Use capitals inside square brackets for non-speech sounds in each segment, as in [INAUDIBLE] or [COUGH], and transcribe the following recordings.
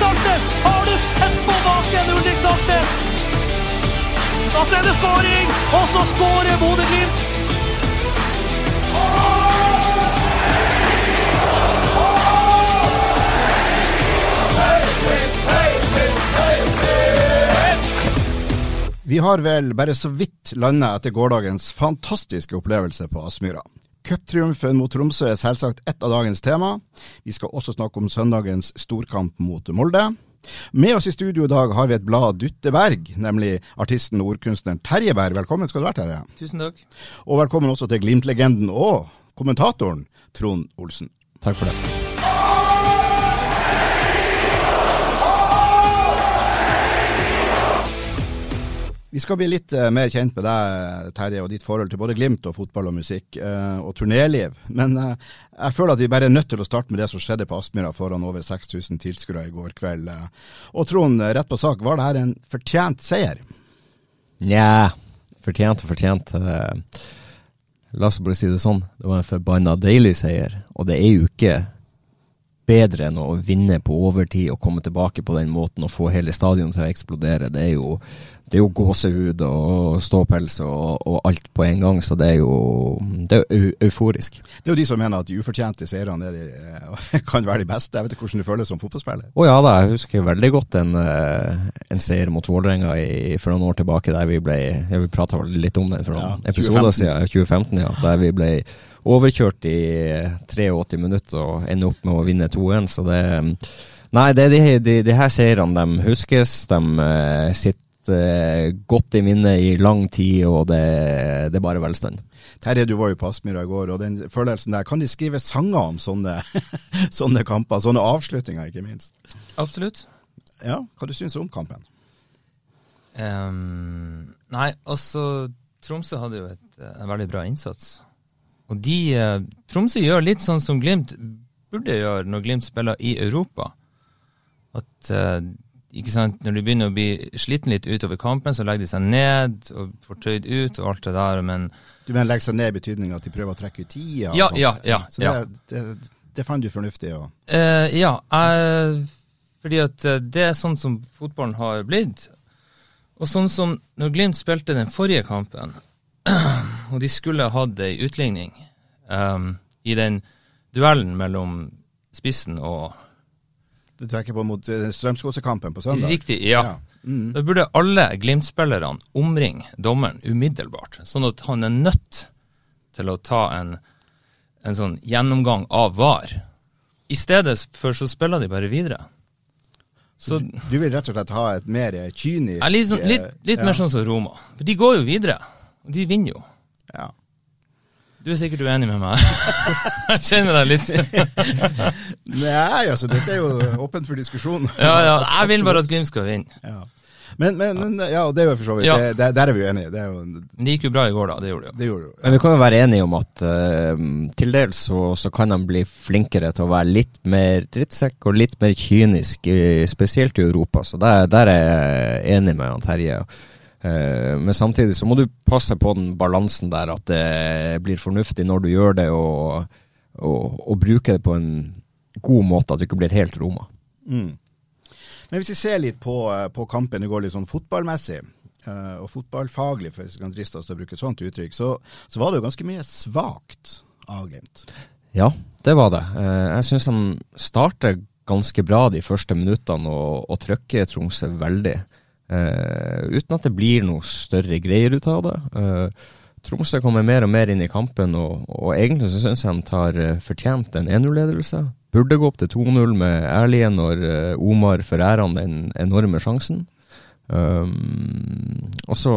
Saltnes! Har du sett på baken, Ulrik Saltnes? Og så er det skåring, og så skårer Bodø-Glimt! Vi har vel bare så vidt landa etter gårsdagens fantastiske opplevelse på Aspmyra. Cuptriumfen mot Tromsø er selvsagt ett av dagens tema. Vi skal også snakke om søndagens storkamp mot Molde. Med oss i studio i dag har vi et blad Dytteberg, nemlig artisten og ordkunstneren Terje Berg. Velkommen skal du være, Terje. Tusen takk. Og velkommen også til Glimt-legenden og kommentatoren Trond Olsen. Takk for det. Vi skal bli litt eh, mer kjent med deg, Terje, og ditt forhold til både Glimt og fotball og musikk, eh, og turnéliv. Men eh, jeg føler at vi bare er nødt til å starte med det som skjedde på Aspmyra foran over 6000 tilskuere i går kveld. Og Trond, rett på sak, var det her en fortjent seier? Nja, fortjent og fortjent. La oss bare si det sånn. Det var en forbanna deilig seier, og det er jo ikke bedre enn å vinne på overtid og komme tilbake på den måten og få hele stadion til å eksplodere. Det er jo, det er jo gåsehud og ståpels og, og alt på en gang, så det er jo det er eu euforisk. Det er jo de som mener at de ufortjente seirene eh, [LAUGHS] kan være de beste. Jeg vet ikke hvordan du føler det som fotballspiller. Å ja da, jeg husker veldig godt en, eh, en seier mot Vålerenga for noen år tilbake, der vi ble Vi prata litt om det for noen Ja, episoder siden, 2015, ja. Der vi ble overkjørt i 83 minutter og ender opp med å vinne 2-1. Så det Nei, det er de, de, de her seirene, de huskes. De eh, sitter eh, godt i minnet i lang tid, og det, det er bare velstand. Terje, du var jo på Aspmyra i går, og den følelsen der, kan de skrive sanger om sånne, [LAUGHS] sånne kamper? Sånne avslutninger, ikke minst. Absolutt. Ja, Hva du syns du om kampen? Um, nei, altså Tromsø hadde jo et, eh, en veldig bra innsats. Og de eh, Tromsø gjør litt sånn som Glimt burde gjøre når Glimt spiller i Europa. At eh, ikke sant, Når de begynner å bli sliten litt utover kampen, så legger de seg ned og får tøyd ut og alt det der, men Du mener legge seg ned i betydning at de prøver å trekke ut tida? Ja, ja, ja, Så det, ja. det, det fant du fornuftig? Og, Eh, ja, jeg, fordi at eh, det er sånn som fotballen har blitt. Og sånn som når Glimt spilte den forrige kampen, [CLEARS THROAT] og de skulle hatt ei utligning um, i den duellen mellom spissen og du tenker på mot eh, Strømsgodsekampen på søndag? Riktig, ja. Ja. Mm. Da burde alle Glimt-spillerne omringe dommeren umiddelbart, sånn at han er nødt til å ta en, en sånn gjennomgang av VAR. I stedet for så spiller de bare videre. Så du, vil rett og slett ha et mer kynisk Ja, litt, sånn, litt, eh, litt ja, mer sånn som Roma. De går jo videre, og de vinner jo. Ja. Du er sikkert uenig med meg. [LAUGHS] Jeg kjenner deg litt. [LAUGHS] Nei, altså, dette er jo åpent for diskusjon. [LAUGHS] Ja, ja. Jeg vil bare at Glimt skal vinne. Ja. Men, men, men ja, det er jo for så vidt. Ja. Det, der, der er vi jo enige. Det, er jo, det gikk jo bra i går, da. Det gjorde det jo. det gjorde jo. Men vi kan jo være enige om at uh, til dels så, så kan de bli flinkere til å være litt mer drittsekk og litt mer kynisk, spesielt i Europa. Så der, der er jeg enig med han Terje. Eh, men samtidig så må du passe på den balansen der, at det blir fornuftig når du gjør det, og, og, og bruke det på en god måte, at du ikke blir helt Roma. Mm. Men hvis vi ser litt på, på kampen det går, litt sånn fotballmessig, eh, og fotballfaglig, for hvis vi kan driste oss til å bruke et sånt uttrykk, så, så var det jo ganske mye svakt av Glimt. Ja, det var det. Eh, Jeg syns de starter ganske bra de første minuttene og, og trykker Tromsø veldig. Eh, uten at det blir noe større greier ut av det. Eh, Tromsø kommer mer og mer inn i kampen, og, og egentlig så syns jeg de tar eh, fortjent en 1-0-ledelse. Burde gå opp til 2-0 med ærlige når Omar forærer han den enorme sjansen. Um, og så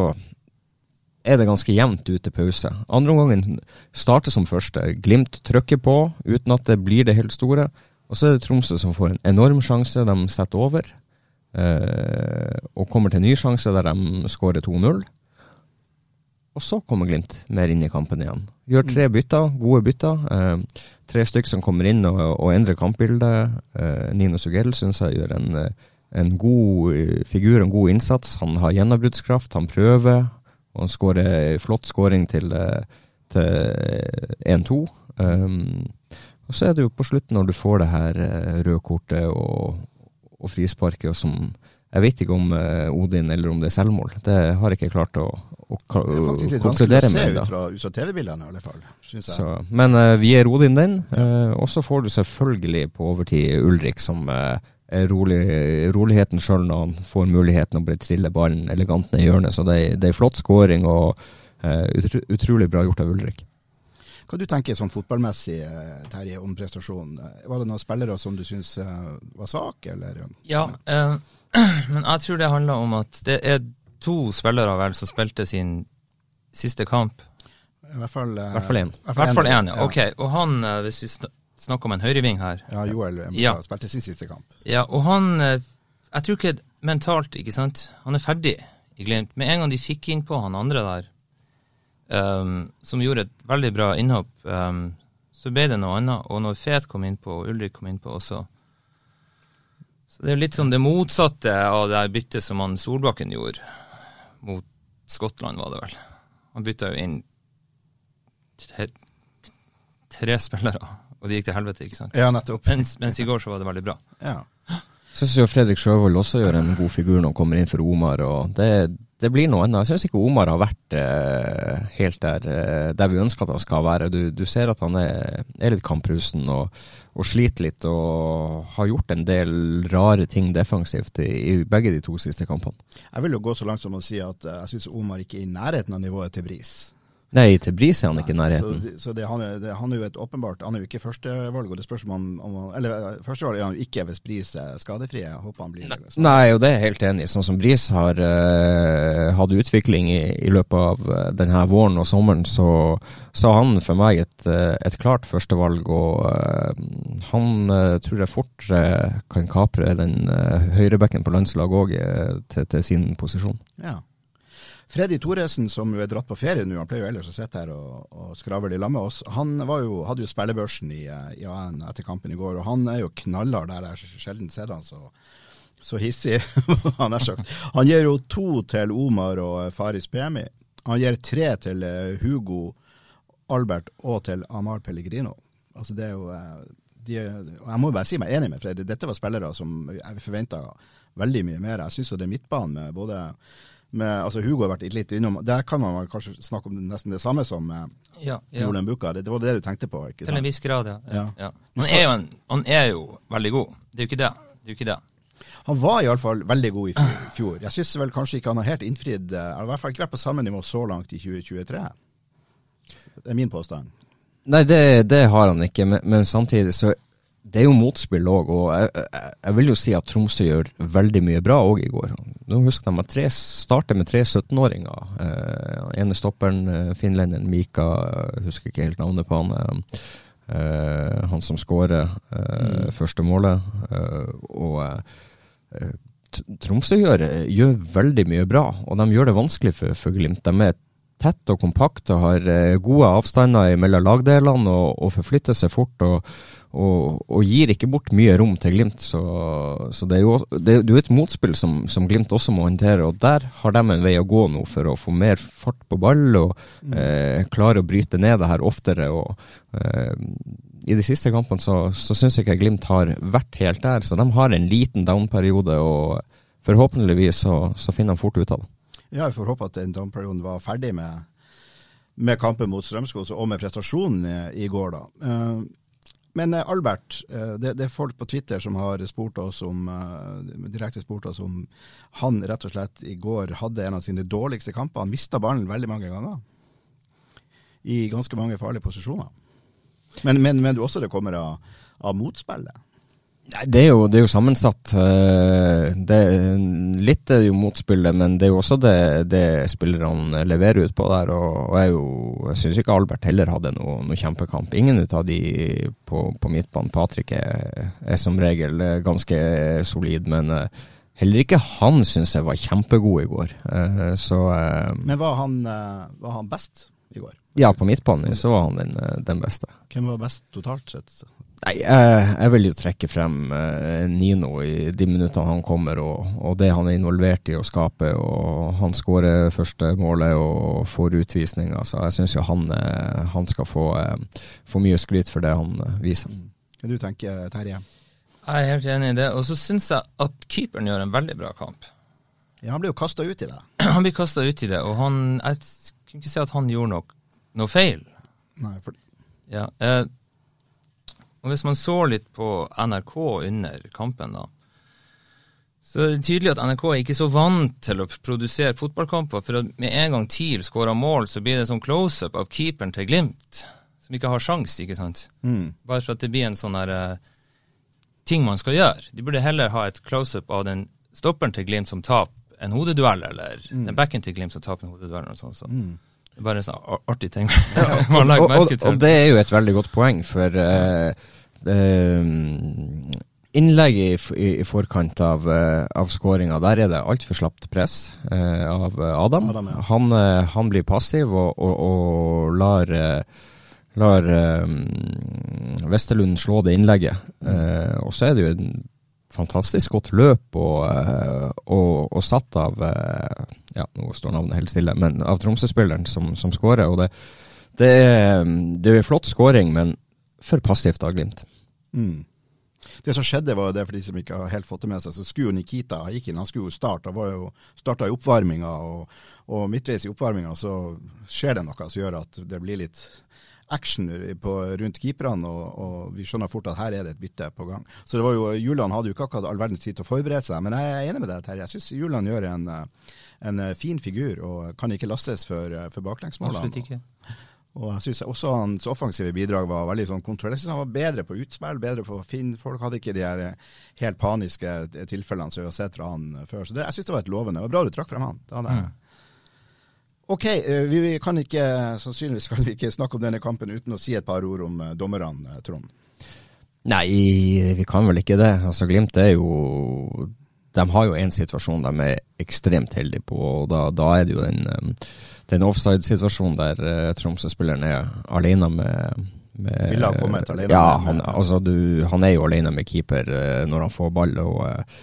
er det ganske jevnt ute pause. Andre omgangen starter som første. Glimt trykker på uten at det blir det helt store. Og så er det Tromsø som får en enorm sjanse. De setter over. Eh, og kommer til en ny sjanse der de skårer 2-0. Og så kommer Glimt mer inn i kampen igjen. Gjør tre bytter, gode bytter. Eh, tre stykker som kommer inn og, og endrer kampbildet. Eh, Nino Sugell syns jeg gjør en, en god eh, figur, en god innsats. Han har gjennombruddskraft, han prøver. Og han skårer flott skåring til, eh, til 1-2. Um, og så er det jo på slutten, når du får det her eh, røde kortet og, og frisparket, og som Jeg vet ikke om uh, Odin eller om det er selvmål. Det har jeg ikke klart å, å, konkludere med. Det er faktisk litt vanskelig å se ut fra, USA TV-bildene, i alle fall. Synes jeg. Så, men uh, vi gir Odin den. Uh, og så får du selvfølgelig på overtid Ulrik, som er rolig, roligheten sjøl når han får muligheten å bare trille ballen elegant ned i hjørnet. Så det, er er flott skåring og utro, utrolig bra gjort av Ulrik. Hva du tenker sånn fotballmessig, Terje, om prestasjonen? Var det noen spillere som du syns var sak, eller? Ja, eh, [CLEARS THROAT] men jeg tror det handler om at det er to spillere vel som spilte sin siste kamp. I hvert fall I hvert fall én. I hvert fall én, ja. Ok. Og han, hvis vi snakker om en høyreving her Ja, Joel ja. spilte sin siste kamp. Ja, og han Jeg tror ikke mentalt, ikke sant. Han er ferdig i Glimt. Med en gang de fikk innpå han andre der, um, som gjorde et veldig bra innhopp, um, så ble det noe annet. Og når Fet kom innpå, og Ulrik kom innpå også Så det er litt sånn det motsatte av det byttet som han Solbakken gjorde mot Skottland, var det vel. Han bytta jo inn tre, tre spillere, og det gikk til helvete, ikke sant? Ja, nettopp. Mens, mens i går så var det veldig bra. Ja. Syns jo Fredrik Sjøvold også gjør en god figur når han kommer inn for Omar. og det, det blir noe annet. Jeg syns ikke Omar har vært eh, helt der, eh, der vi ønsker at han skal være. Du, du ser at han er, er litt kamprusen og, og, sliter litt, og har gjort en del rare ting defensivt i, i, begge de to siste kampene. Jeg vil jo gå så langt som å si at eh, jeg syns Omar ikke er i nærheten av nivået til Bris. Nei, til Bris er han ikke i nærheten. Så, så det, han, er, det, han, er jo et åpenbart Han er jo ikke førstevalg, og det spørs om han om, Eller førstevalg er han jo ikke hvis Bris er skadefri. Jeg håper han blir Nei, Nei og det er jeg helt enig i. Sånn som Bris har uh, hatt utvikling i, i, løpet av uh, denne våren og sommeren, så, så han for meg et, uh, et klart førstevalg. Og han tror jeg fort kan kapre den høyrebekken på landslaget òg til, til sin posisjon. Ja. Freddy Thoresen, som jo er dratt på ferie nå, han pleier jo ellers å sitte her og, og skravle i med oss. Han jo, hadde jo spillebørsen i, i AN etter kampen i går, og han er jo knallhard der. Jeg sjelden sett han så, så hissig. [LAUGHS] han, han gir jo to til Omar og Faris Pemi. Han gir tre til Hugo, Albert og til Amar Pellegrino. Altså det er jo de, Jeg må bare si meg enig med Freddy. Dette var spillere som jeg forventa veldig mye mer. Jeg syns det er midtbanen med både med, altså Hugo har vært litt innom Der kan man kanskje snakke om nesten det samme som med ja, ja. Buka. Det, det, var det du tenkte på? ikke sant? Til en viss grad, ja. ja. ja. Han, er en, han, er jo veldig god. Det er jo ikke det. det, er jo ikke det. Han var iallfall veldig god i fjor. Jeg syns vel kanskje ikke han har helt innfridd Eller i hvert fall ikke vært på samme nivå så langt i 2023. Det er min påstand. Nei, det, det har han ikke, men, men samtidig så det er jo motspill òg, og jeg, jeg, jeg, vil jo si at Tromsø gjør veldig mye bra òg i går. Nå husker de at tre starter med tre 17-åringer. Eh, ene stopperen, eh, finlenderen Mika, jeg husker ikke helt navnet på han. Eh, han som skårer eh, mm. første målet. Eh, og eh, Tromsø gjør, gjør, veldig mye bra, og de gjør det vanskelig for, for Glimt. De er tett og kompakt og har gode avstander mellom lagdelene og, og forflytter seg fort. og og, og, gir ikke bort mye rom til Glimt. Så, så det er jo det, det er et motspill som, som, Glimt også må håndtere. og Der har de en vei å gå nå for å få mer fart på ball og mm. eh, klare å bryte ned det her oftere. og eh, I de siste kampene så, så syns jeg ikke Glimt har vært helt der. Så de har en liten down-periode, og forhåpentligvis så, så finner de fort ut av det. Ja, jeg får håpe at den down-perioden var ferdig med, med kampen mot Strømskog og med prestasjonen i, i går. da. Uh, men eh, Albert, eh, det, det, er folk på Twitter som har spurt oss om, eh, direkte spurt oss om han rett og slett i går hadde en av sine dårligste kamper. Han mista ballen veldig mange ganger. I ganske mange farlige posisjoner. Men, men, men også det kommer av, av motspillet. Det er jo, det er jo sammensatt. Eh, Det, litt er jo motspillet, men det er jo også det, det spillerne leverer ut på der. Og, og jeg, jo, jeg syns ikke Albert heller hadde noe, noe kjempekamp. Ingen av de på, på midtbanen. Patrick er, er som regel ganske solid, men eh, heller ikke han syns jeg var kjempegod i går. Eh, Så Men var han, var han best i går? ja, på midtbanen så var han den, den beste. Hvem var best totalt sett? Nei, jeg, jeg vil jo trekke frem eh, Nino i de minuttene han kommer, og, og det han er involvert i å skape. og Han skårer første målet og får utvisninga, Så jeg syns han, eh, han skal få, eh, få mye skryt for det han eh, viser. Hva du tenker Terje? Jeg er helt enig i det. Og så syns jeg at keeperen gjør en veldig bra kamp. Ja, han blir jo kasta ut i det. [CLEARS THROAT] Han blir kasta ut i det, og han Jeg kan ikke si at han gjorde noe, noe feil. Nei, for Ja, eh, og hvis man så litt på NRK under kampen, da, så er det tydelig at NRK er ikke så vant til å produsere fotballkamper. For med en gang TIL skårer mål, så blir det sånn close-up av keeperen til Glimt, som ikke har sjans, ikke sant. Mm. Bare for at det blir en sånn her uh, ting man skal gjøre. De burde heller ha et close-up av den stopperen til Glimt som taper en hodeduell, eller den backen til Glimt som taper en hodeduell, eller noe sånt. Så. Det er bare en sånn artig ting [LAUGHS] man legger merke til. og det er jo et veldig godt poeng, for uh, eh, innlegget i, i, i forkant av, uh, av skåringa, der er det altfor slapt press uh, av eh, Adam. Adam, ja. han, uh, han blir passiv og, og, og lar uh, Lar eh, Westerlund slå det innlegget. Eh, og så er det jo en fantastisk godt løp og, eh, og, og satt av eh, Ja, nå står navnet helt stille, men av Tromsø-spilleren som, som skårer. Og det, det, er, det er en flott skåring, men for passivt av Glimt. Mm. Det som skjedde, var det for de som ikke har helt fått det med seg, så skulle Nikita gikk inn, han skulle jo starte. Han var jo starta i oppvarminga, og, og midtveis i oppvarminga så skjer det noe som gjør at det blir litt action på, rundt keeperne, og, og vi skjønner fort at her er det et bytte på gang. Så det var jo, Julian hadde jo ikke akkurat all verdens tid til å forberede seg, men jeg er enig med deg, Terje. Jeg syns Julian gjør en, eh, en eh, fin figur, og kan ikke lastes for, eh, for baklengsmålene. Absolutt ikke. Og jeg synes også hans offensive bidrag var veldig sånn kontroll. Jeg synes han var bedre på utspill, bedre på å finne folk. Hadde ikke de her eh, helt paniske tilfellene som vi har sett fra han før. Så det, jeg synes det var et lovende. Det var bra du trakk frem han. Det hadde jeg. Ok, eh, vi, kan ikke, sannsynligvis kan vi ikke snakke om denne kampen uten å si et par ord om dommerne, Trond. Nei, vi kan vel ikke det. Altså Glimt er jo De har jo en situasjon de er ekstremt heldige på, og da, da er det jo den, eh, den offside-situasjonen der uh, Tromsø-spilleren er alene med, med Ville ha kommet alene Ja, han, altså, du, han er jo alene med keeper eh, når han får ball. og eh,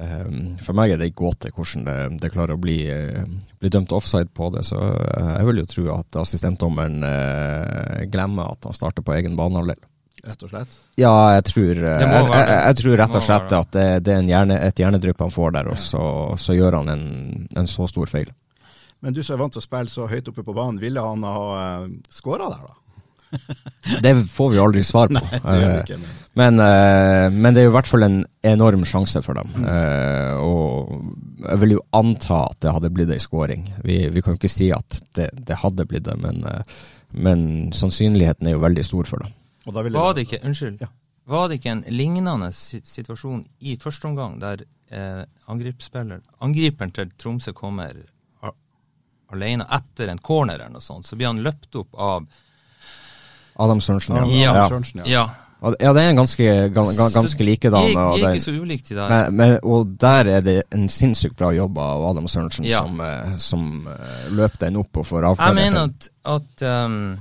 eh, For meg er det en gåte hvordan det, det klarer å bli, eh, bli dømt offside på det. Så eh, jeg vil jo tro at assistentdommeren glemmer at han starter på egen banehalvdel. Rett og slett. Ja, jeg tror, eh, Det jeg, jeg, jeg tror rett og slett at det, det er en hjerne, et hjernedrypp han får der, og så, så gjør han en, en så stor feil. Men du som er vant til å spille så høyt oppe på banen, ville han ha uh, skåra der, da? [LAUGHS] Det får vi aldri svar på. Det gjør vi Eh, ikke. Men. Men, eh, men det er jo i hvert fall en enorm sjanse for dem. Mm. og jeg vil jo anta at det hadde blitt ei scoring. Vi, vi kan jo ikke si at det, det hadde blitt det, men, eh, men sannsynligheten er jo veldig stor for det. Og da ville Var det ikke, unnskyld, Ja. var det ikke en lignende situasjon i første omgang, der eh, angriperen til Tromsø kommer alene etter en corner eller noe sånt, så blir han løpt opp av Adam Sørensen, Ja, ja. Adam Ja. Sørensen, ja. Ja. Ja, det er en ganske, gans, gan- ganske likedan. De, de er ikke så ulike, i dag Men, men, og der er det en sinnssykt bra jobb av Adam Sørensen, Ja. som, eh, som eh, løp den opp og får Jeg mener at, at um,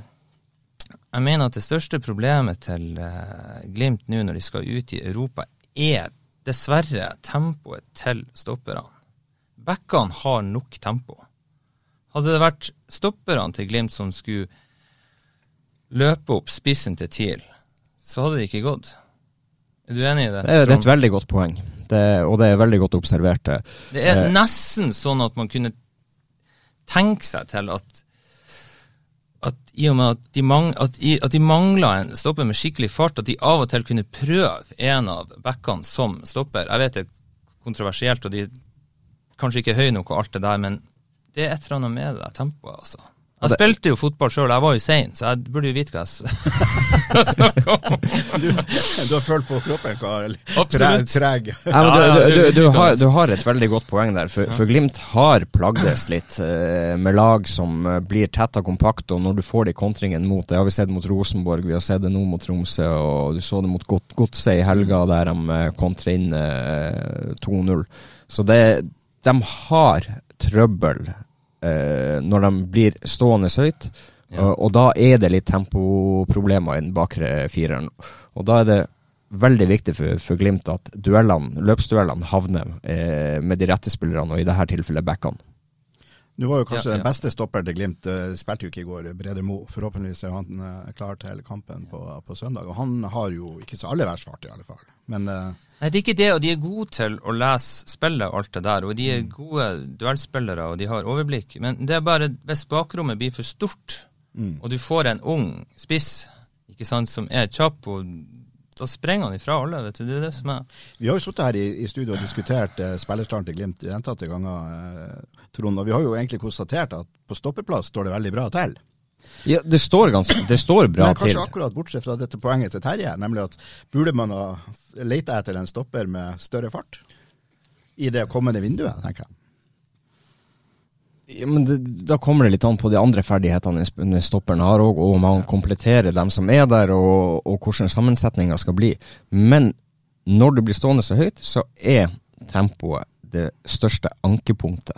Jeg mener at det største problemet til eh, Glimt nå når de skal ut i Europa, er dessverre tempoet til stopperne. Backene har nok tempo. Hadde det vært stopperne til Glimt som skulle løpe opp spissen til TIL, så hadde det ikke gått. Er du enig i det? Det er, det er et veldig godt poeng, det, og det er veldig godt observert. det. Er Eh. nesten sånn at man kunne tenke seg til at at i og med at de, mang, at, i, at de mangla en stopper med skikkelig fart, at de av og til kunne prøve en av backene som stopper. Jeg vet det er kontroversielt, og de kanskje ikke er høye nok og alt det der, men det er et eller annet med det tempoet, altså. Jeg spilte jo fotball sjøl, jeg var jo sein, så jeg burde jo vite [LAUGHS] hva jeg snakker om. Du, du har følt på kroppen hva Absolutt. treg Ja, du, du, du, du, har, du har et veldig godt poeng der, for, for Glimt har plagdes litt eh, med lag som eh, blir tett og kompakt, og når du får de kontringene mot det, har vi sett mot Rosenborg, vi har sett det nå mot Tromsø, og du så det mot Godset i helga, der de eh, kontrer inn eh, 2-0. Så det, de har trøbbel når de blir stående høyt, Ja. og, og da er det litt tempoproblemer i den bakre fireren. Og da er det veldig viktig for, for Glimt at duellene, løpsduellene havner eh, med de rette spillerne, og i dette tilfellet backene. Du var jo kanskje Ja, ja. den beste stopper til Glimt. eh, Spilte jo ikke i går, Brede Mo. Forhåpentligvis er han eh, klar til kampen på, på søndag. Og han har jo ikke så aller verst fart, i alle fall. Men uh... Nei, det er ikke det, og de er gode til å lese spillet og alt det der, og de er gode duellspillere, og de har overblikk. Men det er bare hvis bakrommet blir for stort, og du får en ung spiss ikke sant, som er kjapp, og da sprenger han ifra alle, vet du. Det er det som er vi har jo sittet her i, i studio og diskutert eh, spillerstarten til Glimt gjentatte ganger, eh, Trond. Og vi har jo egentlig konstatert at på stoppeplass står det veldig bra til. Ja, det står, ganske, det står bra Men kanskje til. akkurat bortsett fra dette poenget til Terje, nemlig at burde man ha leita etter en stopper med større fart i det kommende vinduet, tenker jeg. Ja, men det, da kommer det litt an på de andre ferdighetene stopperen har, og, og om han kompletterer dem som er der, og, og hvordan sammensetninga skal bli. Men når du blir stående så høyt, så er tempoet det største ankepunktet.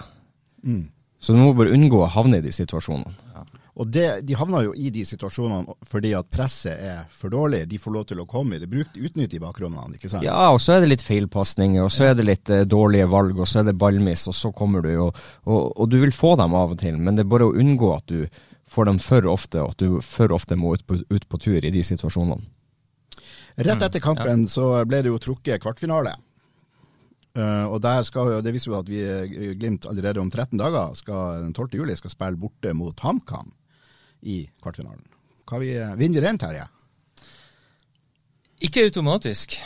Mm. Så du må bare unngå å havne i de situasjonene. Og det, De havner jo i de situasjonene fordi at presset er for dårlig. De får lov til å komme i det. Bruk, utnytte i bakrommene, ikke sant? Ja, og så er det litt feilpasninger, og så er det litt eh, dårlige valg, og så er det ballmiss, og så kommer du, og, og, og du vil få dem av og til, men det er bare å unngå at du får dem for ofte, og at du for ofte må ut på, ut på tur i de situasjonene. Rett etter kampen så ble det jo trukket kvartfinale. Uh, og skal Det viser jo at vi eh, Glimt allerede om 13 dager, skal, den 12. juli, skal spille borte mot HamKam i kvartfinalen. Vi, eh, vinner vi den, Terje? Ikke automatisk.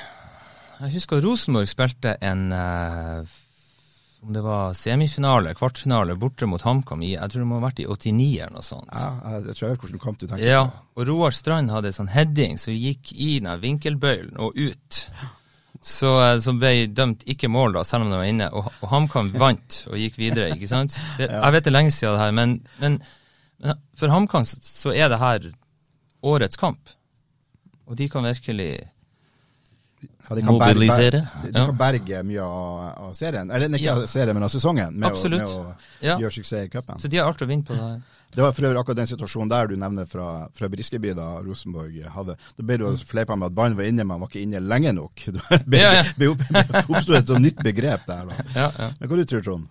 Jeg husker Rosenborg spilte en eh, om det var semifinale, kvartfinale, borte mot HamKam i jeg tror det må ha vært i 89 eller noe sånt. Ja, jeg, tror jeg vet hvilken kamp du tenker Ja, på. og Roar Strand hadde sånn heading som gikk i den vinkelbøylen og ut. Så, eh, som ble dømt ikke mål, da, selv om det var inne. Og, og HamKam vant og gikk videre, ikke sant? Det, [LAUGHS] Jeg vet det er lenge siden det her, men, men, men for HamKam så, så er det her årets kamp. Og de kan virkelig Ja, de kan berge, Mobilisere. de, Ja. kan berge mye av, av serien, eller ikke Ja. av serien, men av sesongen, med, å, Absolutt. med å gjøre suksess i cupen. Så de har alt å vinne på det her. Det var for øvrig akkurat den situasjonen der du nevner fra, fra Briskeby, da Rosenborg hadde Da ble det fleipa med at ballen var inne, men han var ikke inne lenge nok. [LAUGHS] Det oppstod et nytt begrep der. da. Ja, ja. Men hva du tror Trond?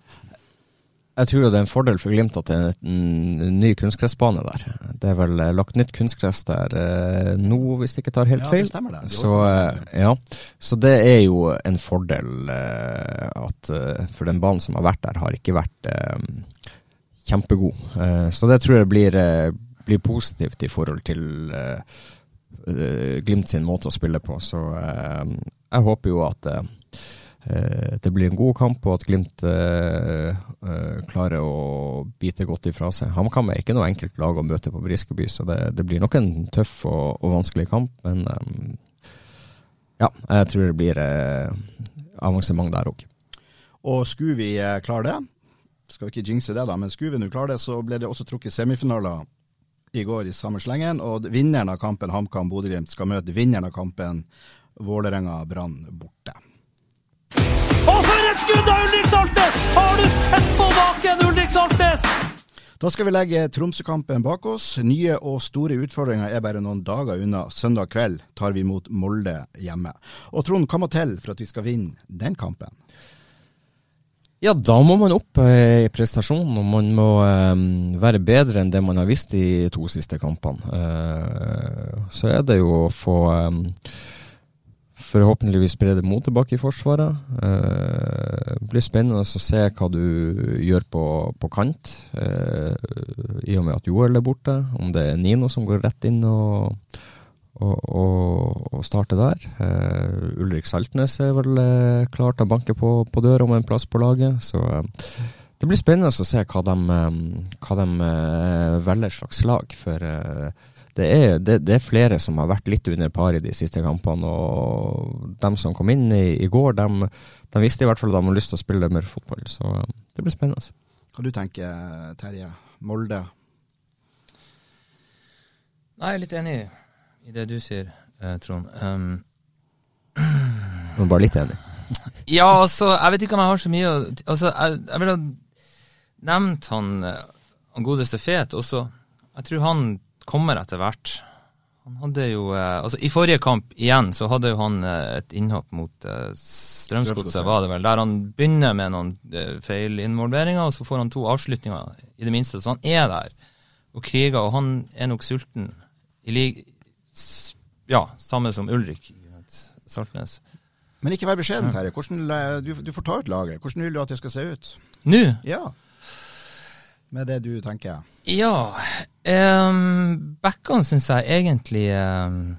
Jeg tror det er en fordel for Glimt at det er en ny kunstgressbane der. Det er vel eh, lagt nytt kunstgress der eh, nå, hvis jeg ikke tar helt Ja, det stemmer det. Det Så, eh, ja. Så det er jo en fordel at For den banen som har vært der, har ikke vært kjempegod. Så det tror jeg blir, blir positivt i forhold til Glimt sin måte å spille på. Så jeg håper jo at det blir en god kamp, og at Glimt eh, eh, klarer å bite godt ifra seg. HamKam er ikke noe enkelt lag å møte på Briskeby, så det, det blir nok en tøff og, og vanskelig kamp. Men eh, ja, jeg tror det blir eh, avansement der òg. Og skulle vi eh, klare det, skal vi ikke jinxe det, da, men skulle vi nå klare det, så ble det også trukket semifinaler i går i samme slengen. Og vinneren av kampen HamKam-Bodø-Glimt skal møte vinneren av kampen Vålerenga-Brann borte. Og for et skudd av Ulrik Saltnes! Har du sett på baken, Ulrik Saltnes? Da skal vi legge Tromsø-kampen bak oss. Nye og store utfordringer er bare noen dager unna. Søndag kveld tar vi mot Molde hjemme. Og Trond, hva må til for at vi skal vinne den kampen? Ja, da må man opp eh, i prestasjonen, og man må eh, være bedre enn det man har visst de to siste kampene. Eh, så er det jo å få eh, forhåpentligvis spre det mot tilbake i Forsvaret. Eh, det blir spennende å se hva du gjør på, på kant, eh, i og med at Joel er borte. Om det er Nino som går rett inn og, og, og, og starter der. Eh, Ulrik Saltnes er vel eh, klar til å banke på, på døra om en plass på laget, så eh, Det blir spennende å se hva de, eh, hva de velger slags lag. For det er, det, det er, flere som har vært litt under par i de siste kampene. Og de som kom inn i, i går, de, de, visste i hvert fall at de har lyst til å spille mer fotball. Så det blir spennende. Hva du tenker Terje? Molde? Nei, jeg er litt enig i det du sier, Trond. Um, Men bare litt enig? [CLEARS THROAT] Ja, altså, jeg vet ikke om jeg har så mye å Altså, jeg, jeg ville nevnt han, han godeste Fet også. Jeg tror han kommer etter hvert. Han hadde jo eh, Altså, i forrige kamp igjen så hadde jo han eh, et innhopp mot eh, Strømsgodset, var det vel, der han begynner med noen eh, feilinvolveringer, og så får han to avslutninger, i det minste. Så han er der og kriger, og han er nok sulten. I lig... Ja, samme som Ulrik Saltnes. Men ikke vær beskjeden, Terje. Du, du, får ta ut laget. Hvordan vil du at det skal se ut? Nå? Ja. Med det du tenker. Ja. Um, Backhånd syns jeg egentlig um,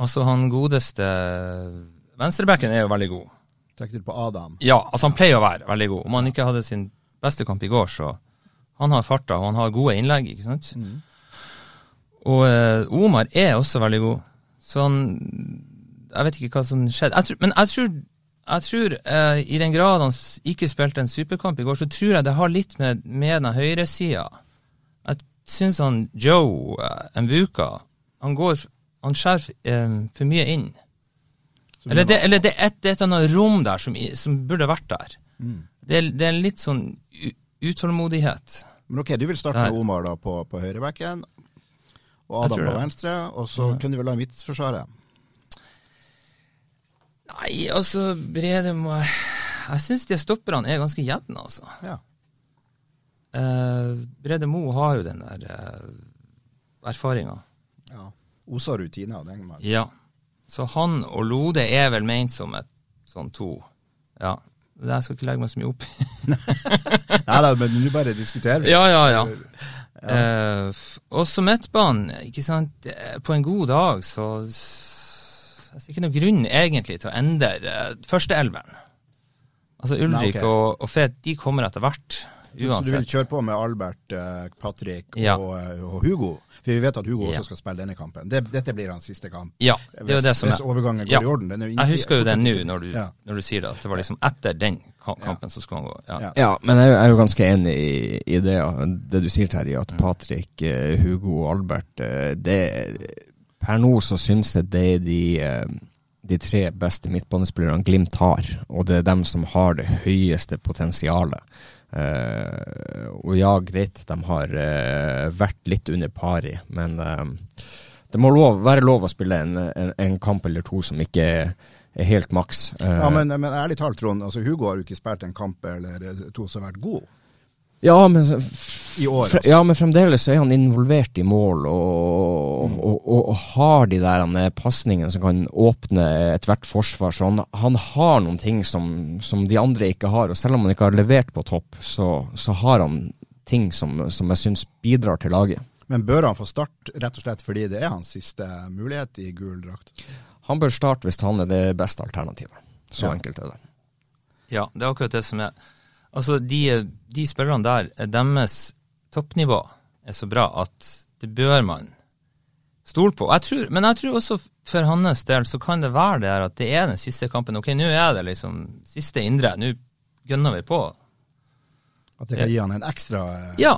Altså, han godeste Venstrebacken er jo veldig god. Tenker du på Adam? Ja, altså han pleier å være veldig god. Om han ikke hadde sin beste kamp i går, så Han har farta, og han har gode innlegg, ikke sant? Mm. Og uh, Omar er også veldig god. Så han Jeg vet ikke hva som skjedde. Jeg tror, men jeg tror jeg tror eh, i den grad han ikke spilte en superkamp i går, så tror jeg det har litt med, med den høyresida. Jeg syns han Joe eh, Mbuka han går Han skjærer eh, for mye inn. Eller det, eller det, er et, det er et annet rom der som, som burde vært der. Mm. Det, det, er litt sånn utålmodighet. Men ok, du vil starte med Omar da på, på høyrebacken, og Adam på venstre, og så ja. kunne du vel ha en vits for midtforsvaret? Nei, altså Brede må Jeg syns de stopperne er ganske jevne, altså. Ja. Uh, Brede Mo har jo den der uh, erfaringa. Ja. Osa rutiner av den. Man. Ja. Så han og Lode er vel ment som et sånn to. Ja. Det jeg skal ikke legge meg så mye opp i. [LAUGHS] Nei da, men nå bare diskuterer vi. Ja, ja, ja. ja. Uh, også midtbanen, ikke sant. På en god dag så jeg ser ikke noen grunn egentlig til å endre uh, førsteelveren. Altså Ulrik Nei, okay. og, og Fet de kommer etter hvert. Uansett. Så du vil kjøre på med Albert, uh, Patrick ja. og, uh, og, Hugo? For vi vet at Hugo ja. også skal spille denne kampen. Det, dette blir hans siste kamp. Ja, det er det som hvis overgangen går ja. i orden. jeg husker jo det nå, når, når, du sier det. At det var liksom etter den kampen som skulle han gå. Ja, men jeg er jo ganske enig i, i det, det du sier, Terje. At mm. Patrick, Hugo og Albert det Per nå så syns jeg det er de, eh, de tre beste midtbanespillerne Glimt har, og det er dem som har det høyeste potensialet. Uh, og ja, greit, de har uh, vært litt under pari, men uh, det må lov, være lov å spille en, en, en, kamp eller to som ikke er helt maks. ja, men, men, ærlig talt, Trond, altså Hugo har jo ikke spilt en kamp eller to som har vært god. Ja, men, år, altså. ja, men fremdeles er han involvert i mål og, mm. og, og, og har de der eh, pasningene som kan åpne ethvert forsvar. Så han, han, har noen ting som, som, de andre ikke har. Og selv om han ikke har levert på topp, så, så har han ting som, som jeg syns bidrar til laget. Men bør han få start rett og slett fordi det er hans siste mulighet i gul drakt? Han bør starte hvis han er det beste alternativet. Så ja. enkelt er det. Ja, det er akkurat det som er Altså, de, de spillerne der, deres toppnivå er så bra at det bør man stole på. Jeg tror, men jeg tror også for hans del så kan det være det at det er den siste kampen. Ok, nå er det liksom siste indre. Nå gønner vi på. At det kan gi han en ekstra eh, Ja,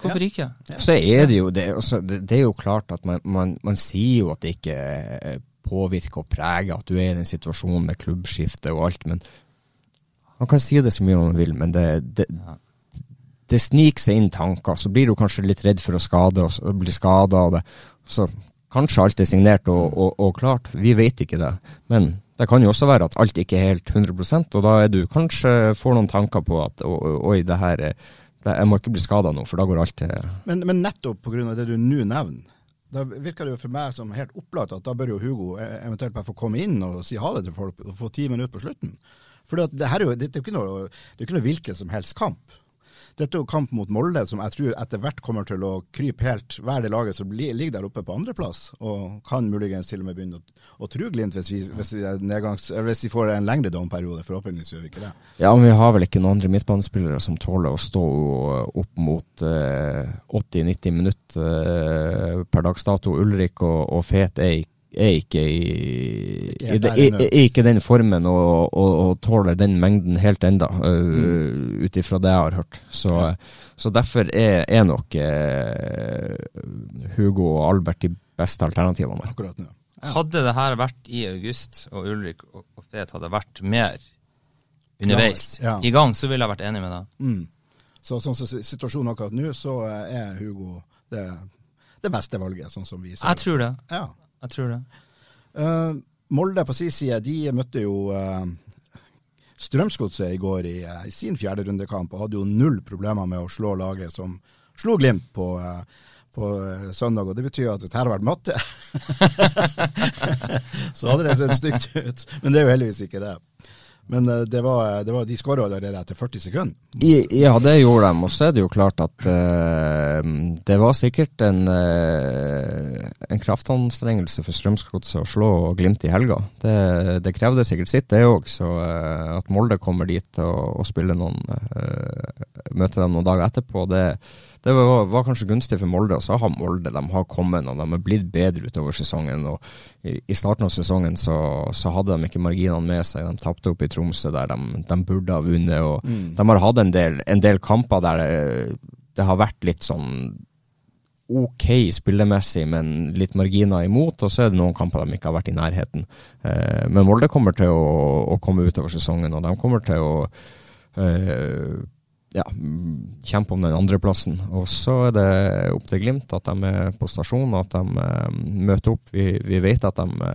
hvorfor ja. ikke? Ja. Så er det jo det, også, det, er jo klart at man, man, man sier jo at det ikke eh, påvirker og preger at du er i en situasjon med klubbskifte og alt, men man kan si det så mye man vil, men det, det, det sniker seg inn tanker. Så blir du kanskje litt redd for å skade og bli skada av det. Så kanskje alt er signert og, og, og, klart. Vi vet ikke det. Men det kan jo også være at alt ikke er helt 100% og da er du kanskje får noen tanker på at oi, det her det, jeg må ikke bli skada nå, for da går alt til Men, men nettopp pga. det du nå nevner, da virker det jo for meg som helt opplagt at da bør jo Hugo e-, eventuelt bare få komme inn og si ha det til folk og få ti minutter på slutten. For det, er jo, det, er jo ikke noe, det ikke noe hvilken som helst kamp. Dette er jo kamp mot Molde, som jeg tror etter hvert kommer til å krype helt hver det laget som ligger der oppe på andreplass, og kan muligens til og med begynne å, å true Glimt hvis, vi, hvis, nedgangs, hvis de får en lengre domperiode. Forhåpentligvis gjør vi ikke det. Ja, men vi har vel ikke noen andre midtbanespillere som tåler å stå opp mot eh, 80-90 minutter eh, per dags dato. Ulrik og, og Fet er, ik- er ikke i, i, i, i ikke den formen og, og, og tåler den mengden helt enda, uh, ut ifra det jeg har hørt. Så, så derfor er, er nok uh, Hugo og Albert de beste alternativene. akkurat nå. Hadde det her vært i august, og Ulrik og og Fet hadde vært mer underveis Ja, ja. i gang, så ville jeg vært enig med deg. Mm. Så sånn som situasjonen akkurat nå, så eh, er Hugo det, det beste valget, sånn som vi ser Jeg tror det. Ja. Jeg tror det. Uh, Molde på sin side, de møtte jo uh, Strømsgodset i går i, uh, i sin fjerde rundekamp, og hadde jo null problemer med å slå laget som slo Glimt på, på søndag. Og det betyr at hvis dette hadde vært matte, [LAUGHS] så hadde det sett stygt ut. Men det er jo heldigvis ikke det. Men det var, det var, de skåra allerede etter 40 sekunder. I, ja, det gjorde de. Og så er det jo klart at det var sikkert en, eh, en kraftanstrengelse for Strømsgodset å slå og Glimt i helga. Det, det krevde sikkert sitt, det òg. Så eh, at Molde kommer dit og, og spiller noen eh, Møter dem noen dager etterpå, det, det var, var kanskje gunstig for Molde. Og så har Molde de har kommet og de har blitt bedre utover sesongen. og I, i starten av sesongen så, så hadde de ikke marginene med seg. De tapte opp i Tromsø der de, de burde ha vunnet. og De har hatt en del, en del kamper der det, har vært litt sånn ok spillemessig, men litt marginer imot. Og så er det noen kamper de ikke har vært i nærheten. Eh, men Molde kommer til å, å komme utover sesongen, og de kommer til å eh, ja, kjempe om den andreplassen. Og så er det opp til Glimt at de er på stasjon, at de eh, møter opp. Vi, vi vet at de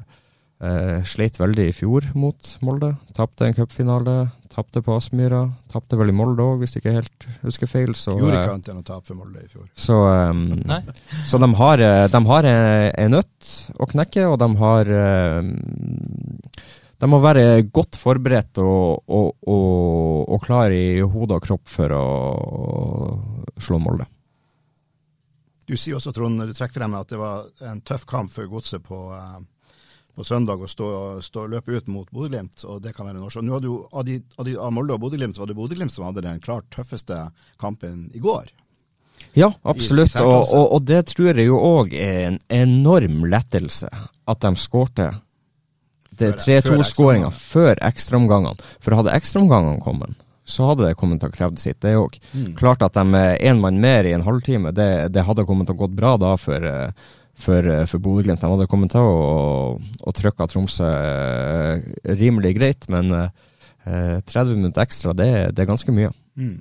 eh, sleit veldig i fjor mot Molde. Tapte en cupfinale, tapte på Aspmyra. Tapte vel i Molde òg, hvis jeg ikke helt husker feil. Så, Gjorde eh, ikke annet enn å tape for Molde i fjor. så, um, så de har, eh, de har eh, en nøtt å knekke, og de har um, De må være godt forberedt og, og, og, og klar i hode og kropp for å slå Molde. Du sier også, Trond, du trekker frem at det var en tøff kamp for Godset på, eh, på søndag og stå, stå, løpe ut mot Bodø-Glimt, og det kan være. Nå hadde jo, av, de, av, de, av Molde og Bodø-Glimt så var det Bodø-Glimt som hadde den klart tøffeste kampen i går. Ja, absolutt. Og, og, og det tror jeg jo òg er en enorm lettelse at de skårte det Før- før 3-2-skåringa før ekstraomgangene. For hadde ekstraomgangene kommet, så hadde det kommet til å kreve sitt, det òg. Mm. Klart at de én mann mer i en halvtime, det, det hadde kommet til å gått bra da for, eh, for, eh, for Bodø-Glimt. De hadde kommet til å, å trykke Tromsø eh, rimelig greit, men eh, 30 minutter ekstra, det, det er ganske mye. Mm.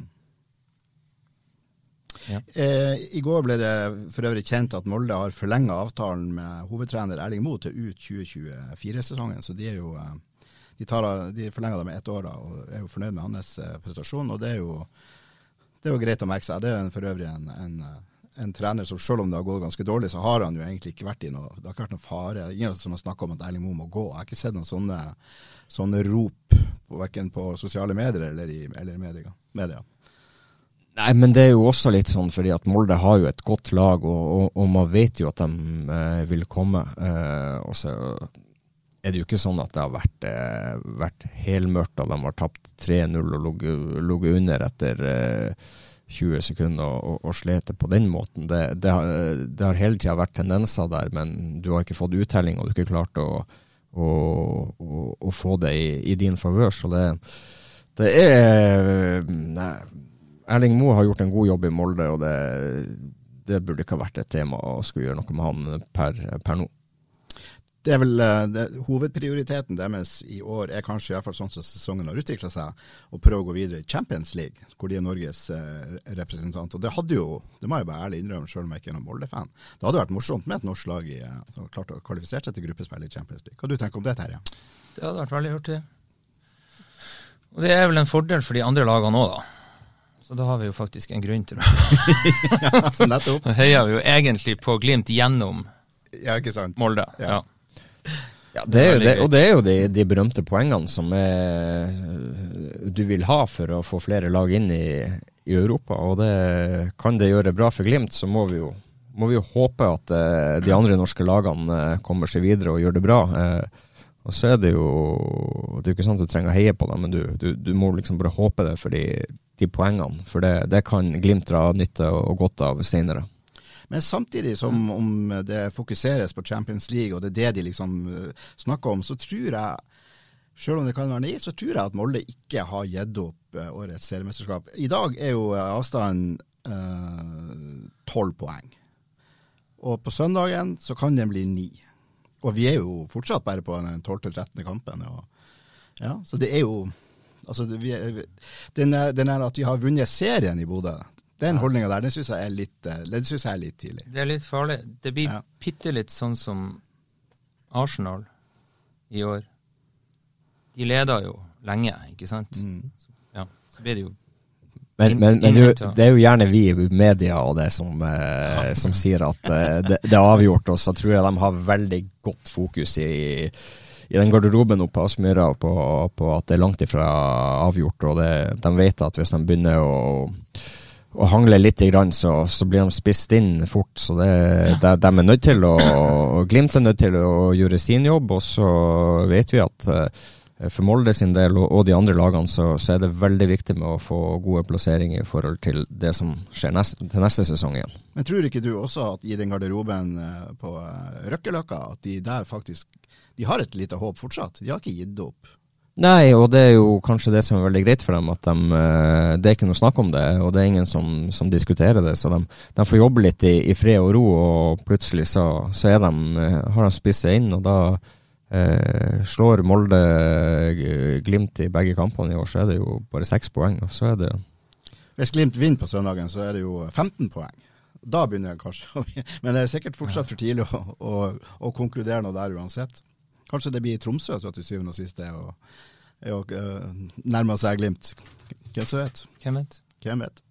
Ja. Eh, I går ble det for øvrig kjent at Molde har forlenga avtalen med hovedtrener Erling Moe til ut 2024-sesongen. Så de er jo eh, de, tar, de forlenger det med ett år da, og er jo fornøyd med hans eh, prestasjon. og det er jo det er jo greit å merke seg. Det er en- for øvrig en, en, eh, en trener som selv om det har gått ganske dårlig, så har han jo egentlig ikke vært i noe Det har ikke vært noen fare. Ingen som har snakka om at Erling Moe må gå. Jeg har ikke sett noen sånne, sånne rop, verken på sosiale medier eller i, eller media. media. Nei, men det er jo også litt sånn fordi at Molde har jo et godt lag, og, og, og man vet jo at de eh, vil komme. Eh, og så er det jo ikke sånn at det har vært, eh, vært helmørkt, og de har tapt 3-0 og ligget under etter eh, 20 sekunder og, og, og slet på den måten. Det, det, har, det har hele tida vært tendenser der, men du har ikke fått uttelling, og du har ikke klart å, å, å, å få det i, i din favør. Så det, det er nei, Erling Moe har gjort en god jobb i Molde, og det burde ikke ha vært et tema å skulle gjøre noe med han per, per nå. Det er vel eh, det, Hovedprioriteten deres i år er kanskje, i hvert fall sånn som sesongen har utvikla seg, å prøve å gå videre i Champions League, hvor de er Norges eh, representant. Og Det hadde jo, det må jeg bare ærlig innrømme, selv om jeg ikke er noen Molde-fan, det hadde vært morsomt med et norsk lag i, eh, som klarte å kvalifisere seg til gruppespill i Champions League. Hva du tenker om det, Terje? Det hadde vært veldig hurtig. Og det er vel en fordel for de andre lagene òg, da. Så da har vi jo faktisk en grunn til det. [LAUGHS] Så nettopp. Nå heier vi jo egentlig på Glimt gjennom Ja, ikke? Molde. Ja. Ja. Det er jo det, og det er jo de, de berømte poengene som er, du vil ha for å få flere lag inn i, i Europa, og det kan det gjøre bra for Glimt, så må vi jo, må vi jo håpe at eh, de andre norske lagene eh, kommer seg videre og gjør det bra. Eh, og så er det jo Det er jo ikke sånn at du trenger å heie på dem, men du, du, du må liksom bare håpe det for de, de poengene. For det, det kan Glimt dra nytte og godt av senere. Men samtidig som om det fokuseres på Champions League, og det er det de liksom eh, snakker om, så tror jeg selv om det kan være naivt, så tror jeg at Molde ikke har gitt opp eh, årets seriemesterskap. I dag er jo avstanden tolv eh, poeng. Og på søndagen så kan den bli ni. Og vi er jo fortsatt bare på den 12.-13. kampen. Og, ja, så det er jo Altså, det, vi den, den er at vi har vunnet serien i Bodø, den ja. holdninga der, den syns jeg, eh, jeg er litt tidlig. Det er litt farlig. Det blir ja. bitte litt sånn som Arsenal i år. De leder jo lenge, ikke sant? Mm. Så, ja, så blir det jo men, men, men du, det er jo gjerne vi i media og det som, eh, som sier at eh, det, det, er avgjort, og så tror jeg de har veldig godt fokus i i den garderoben oppe på Aspmyra på, på, at det er langt ifra avgjort. og det, De vet at hvis de begynner å, å hangler litt, så, så, blir de spist inn fort. så det, de, de, er nødt til å Glimt er nødt til å gjøre sin jobb, og så vet vi at eh, for Molde sin del og, og de andre lagene så, så, er det veldig viktig med å få gode plasseringer i forhold til det som skjer neste, til neste sesong igjen. Men tror ikke du også at i den garderoben eh, på eh, Røkkeløkka, at de der faktisk de har et lite håp fortsatt. De har ikke gitt opp. Nei, og det er jo kanskje det som er veldig greit for dem, at de, eh, det er ikke noe snakk om det, og det er ingen som, som diskuterer det. Så de, de, får jobbe litt i, i, fred og ro, og plutselig så, så de, eh, har de spist seg inn. Og da eh, slår Molde eh, Glimt i begge kampene i år, så er det jo bare seks poeng. og så er det... Hvis Glimt vinner på søndagen, så er det jo 15 poeng. Da begynner jeg kanskje [LAUGHS] Men det er sikkert fortsatt for tidlig å, å, å konkludere noe der uansett. Kanskje det blir Tromsø så til syvende og sist er å, uh, nærme seg Glimt. Hvem som vet? Hvem vet? Hvem vet?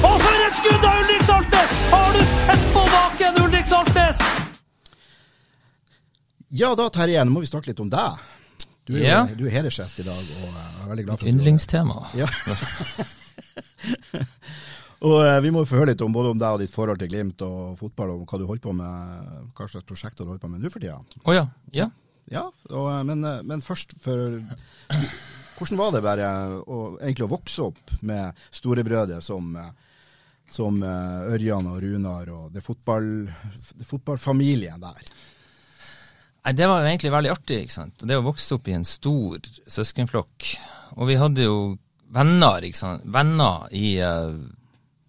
Og for et skudd av Ulrik Saltnes! Har du sett på baken, Ulrik Saltnes? Ja da, Terje, nå må vi snakke litt om deg. Du er, yeah. du er hedersgjest i dag, og jeg er veldig glad for Yndlingstema. Ja. [LAUGHS] [LAUGHS] Og eh, Vi må få høre litt om både om deg og ditt forhold til Glimt og fotball, og hva du holder på med, hva slags prosjekter du holder på med nå for tida. Oh, ja. ja. ja og, eh, men, eh, men, først, for hvordan var det bare å, egentlig å vokse opp med storebrødre som, som Ørjan og Runar og det, fotball, det fotballfamilien der? Nei, Det var jo egentlig veldig artig. ikke sant? Det å vokse opp i en stor søskenflokk. Og vi hadde jo venner, ikke sant? venner i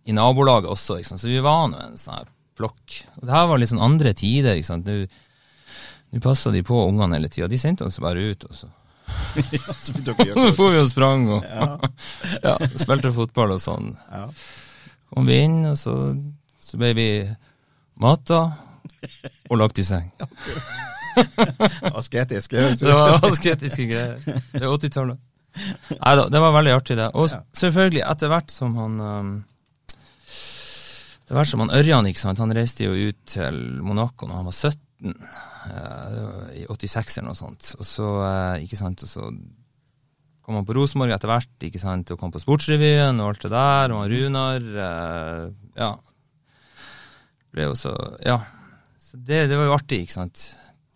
i nabolaget også, ikke sant? så vi var nå en sånn her flokk. Og det her var sånn andre tider. ikke sant? Nå passa de på ungene hele tida. De sendte oss bare ut, og så ja, så [LAUGHS] får vi og sprang og ja. [LAUGHS] ja, spilte fotball og sånn. Ja. Kom vi inn, og så, så ble vi mata og lagt i seng. Asketiske. det var asketiske greier. Det er 80-tallet. Nei da, det var veldig artig, det. Og selvfølgelig, etter hvert som han um, det var som han Ørjan, ikke sant, han reiste jo ut til Monaco når han var 17, uh, i 86 eller noe sånt. Og så, uh, ikke sant, og så kom han på Rosenborg etter hvert, ikke sant, og kom på Sportsrevyen og alt det der, og han Runar uh, Ja. Ble jo Ja. Så det, det var jo artig, ikke sant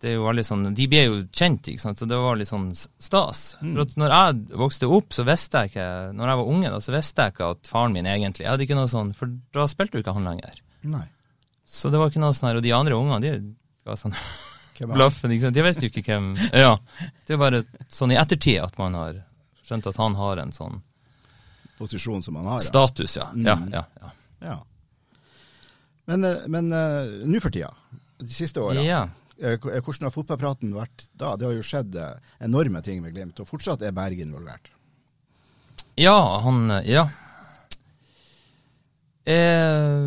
det er jo veldig sånn, De ble jo kjent, ikke sant? så det var litt sånn stas. Mm. For at når jeg vokste opp, så visste jeg ikke Når jeg var unge, da, så visste jeg ikke at faren min egentlig Jeg hadde ikke noe sånn, For da spilte jo ikke han lenger. Nei. Så det var ikke noe sånn her, Og de andre ungene, de var sånn blaffen. ikke sant? De visste jo ikke hvem Ja. Det er bare sånn i ettertid at man har skjønt at han har en sånn Posisjon som han har, ja. Status, ja. Mm. Ja, ja, ja. ja. Men, eh, men uh, nå for tida, de siste åra, ja. Eh, eh, hvordan har fotballpraten vært da? Det har jo skjedd eh, enorme ting med Glimt, og fortsatt er Berg involvert. Ja, han Ja. Eh,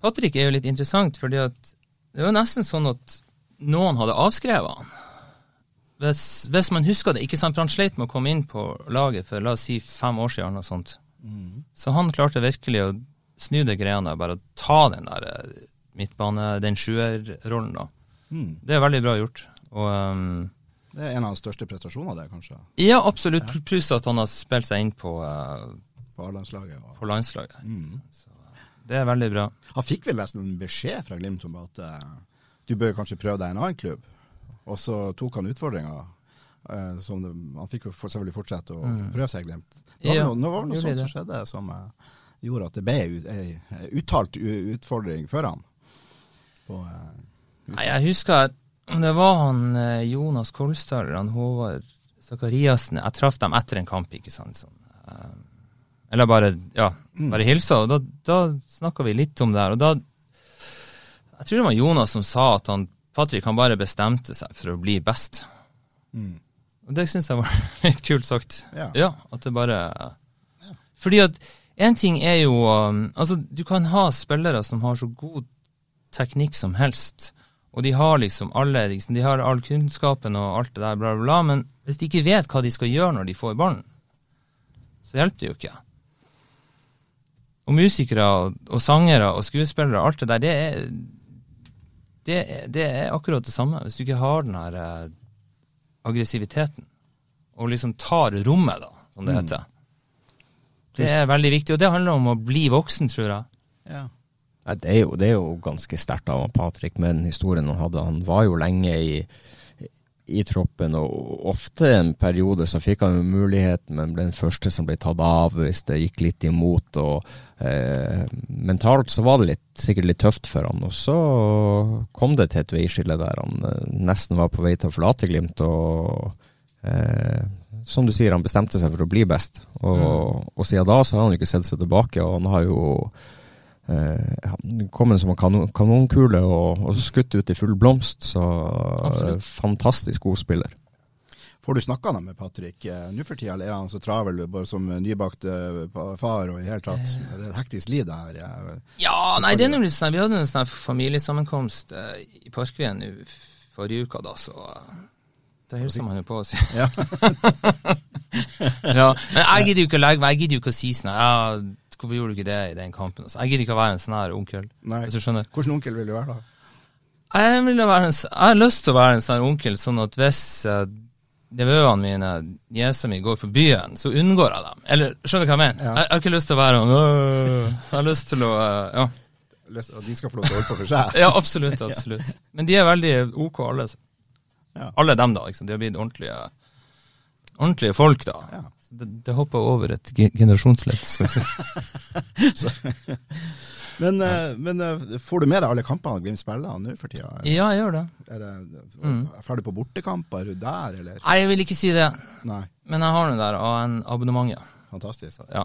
Patrick er jo litt interessant, fordi at det var nesten sånn at noen hadde avskrevet han. Hvis, hvis, man husker det, ikke sant, for han sleit med å komme inn på laget for la oss si fem år siden. Og sånt. Mm. Så han klarte virkelig å snu det greiene og bare ta den der midtbane, den sjuerrollen, da. Mm. Det er veldig bra gjort. Og, um, Det er en av hans største prestasjoner, det, kanskje, Ja, absolutt. Pluss at han har spilt seg inn på, uh, på A-landslaget. og- på landslaget. Mm. Så det er veldig bra. Han fikk vel nesten en beskjed fra Glimt om at uh, du bør kanskje prøve deg i en annen klubb. Og så tok han utfordringa. Uh, han fikk jo for, selvfølgelig fortsette å prøve seg i Glimt. Det var Mm. Ja, noe, det noe sånt som skjedde som uh, gjorde at det ble ei ei uttalt utfordring for han. På, eh, Nei, jeg husker det var han eh, Jonas Kolstad eller han Håvard Sakariassen. Jeg traff dem etter en kamp, ikke sant. Sånn. eh, Eller bare ja, bare hilsa. Og da, da snakka vi litt om det her. Og da Jeg tror det var Jonas som sa at han Patrick han bare bestemte seg for å bli best. mm. Og det syns jeg var [LAUGHS] litt kult sagt. Ja. at det bare Fordi at en ting er jo um, Altså, du kan ha spillere som har så god teknikk som helst, og de har liksom alle liksom, De har all kunnskapen og alt det der, bla, bla, bla, men hvis de ikke vet hva de skal gjøre når de får ballen, så hjelper det jo ikke. Og musikere og, og sangere og skuespillere, alt det der, det er det, det er akkurat det samme. Hvis du ikke har den her eh, aggressiviteten, og liksom tar rommet, da, som det heter. Det er veldig viktig, og det handler om å bli voksen, tror jeg. ja. Det, er jo, det er jo ganske sterkt av Patrick med den historien han hadde. Han var jo lenge i, i troppen, og ofte en periode så fikk han jo muligheten, men ble den første som ble tatt av hvis det gikk litt imot. og eh, Mentalt så var det litt, sikkert litt tøft for han. Og så kom det til et veiskille der han eh, nesten var på vei til å forlate Glimt. og eh, som du sier, han bestemte seg for å bli best. Og, og siden da så har han ikke sett seg tilbake, og han har jo eh, kommet som en kanon, kanonkule og, og skutt ut i full blomst. Så Absolutt. eh, fantastisk god spiller. Får du snakka med Patrick eh, nå for tida, eller er han så travel bare som nybakt eh, far og i hele tatt? Er det et hektisk liv det her? Ja, nei, det er noe litt sånn, vi hadde en sånn familiesammenkomst eh, i Parkveien nå forrige uka, da, så eh, da hilser man jo på oss. Ja. [LAUGHS] ja, men jeg gidder jo ikke å legge meg, jeg gidder jo ikke å si sånn her, hvorfor gjorde du ikke det i den kampen? Altså, jeg gidder ikke å være en sånn her onkel, Nei. hvis du skjønner. Hvordan onkel vil du være da? Jeg, vil være en, jeg har lyst til å være en sånn her onkel, sånn at hvis uh, nevøene mine, niesa mi, går på byen, så unngår jeg dem. Eller, skjønner du hva jeg mener? Ja. Jeg, jeg har ikke lyst til å være sånn, Jeg har lyst til å, uh, ja. Lyst- At de skal få lov til å holde på for seg? Ja, absolutt, absolutt. [LAUGHS] Men de er veldig ok, alle. Ja. Alle dem, da. Liksom. De har blitt ordentlige, ordentlige folk, da. Ja. Så Det, det hopper over et ge- generasjonsledd. [LAUGHS] Men, ja. men eh, får du med deg alle kampene Glimt spiller nå for tida? Ja, jeg gjør det. Er det Mm. ferdig på bortekamper? Er du der, eller? Nei, jeg vil ikke si det. Nei. Men jeg har nå der av en abonnement. Ja. Fantastisk. Ja.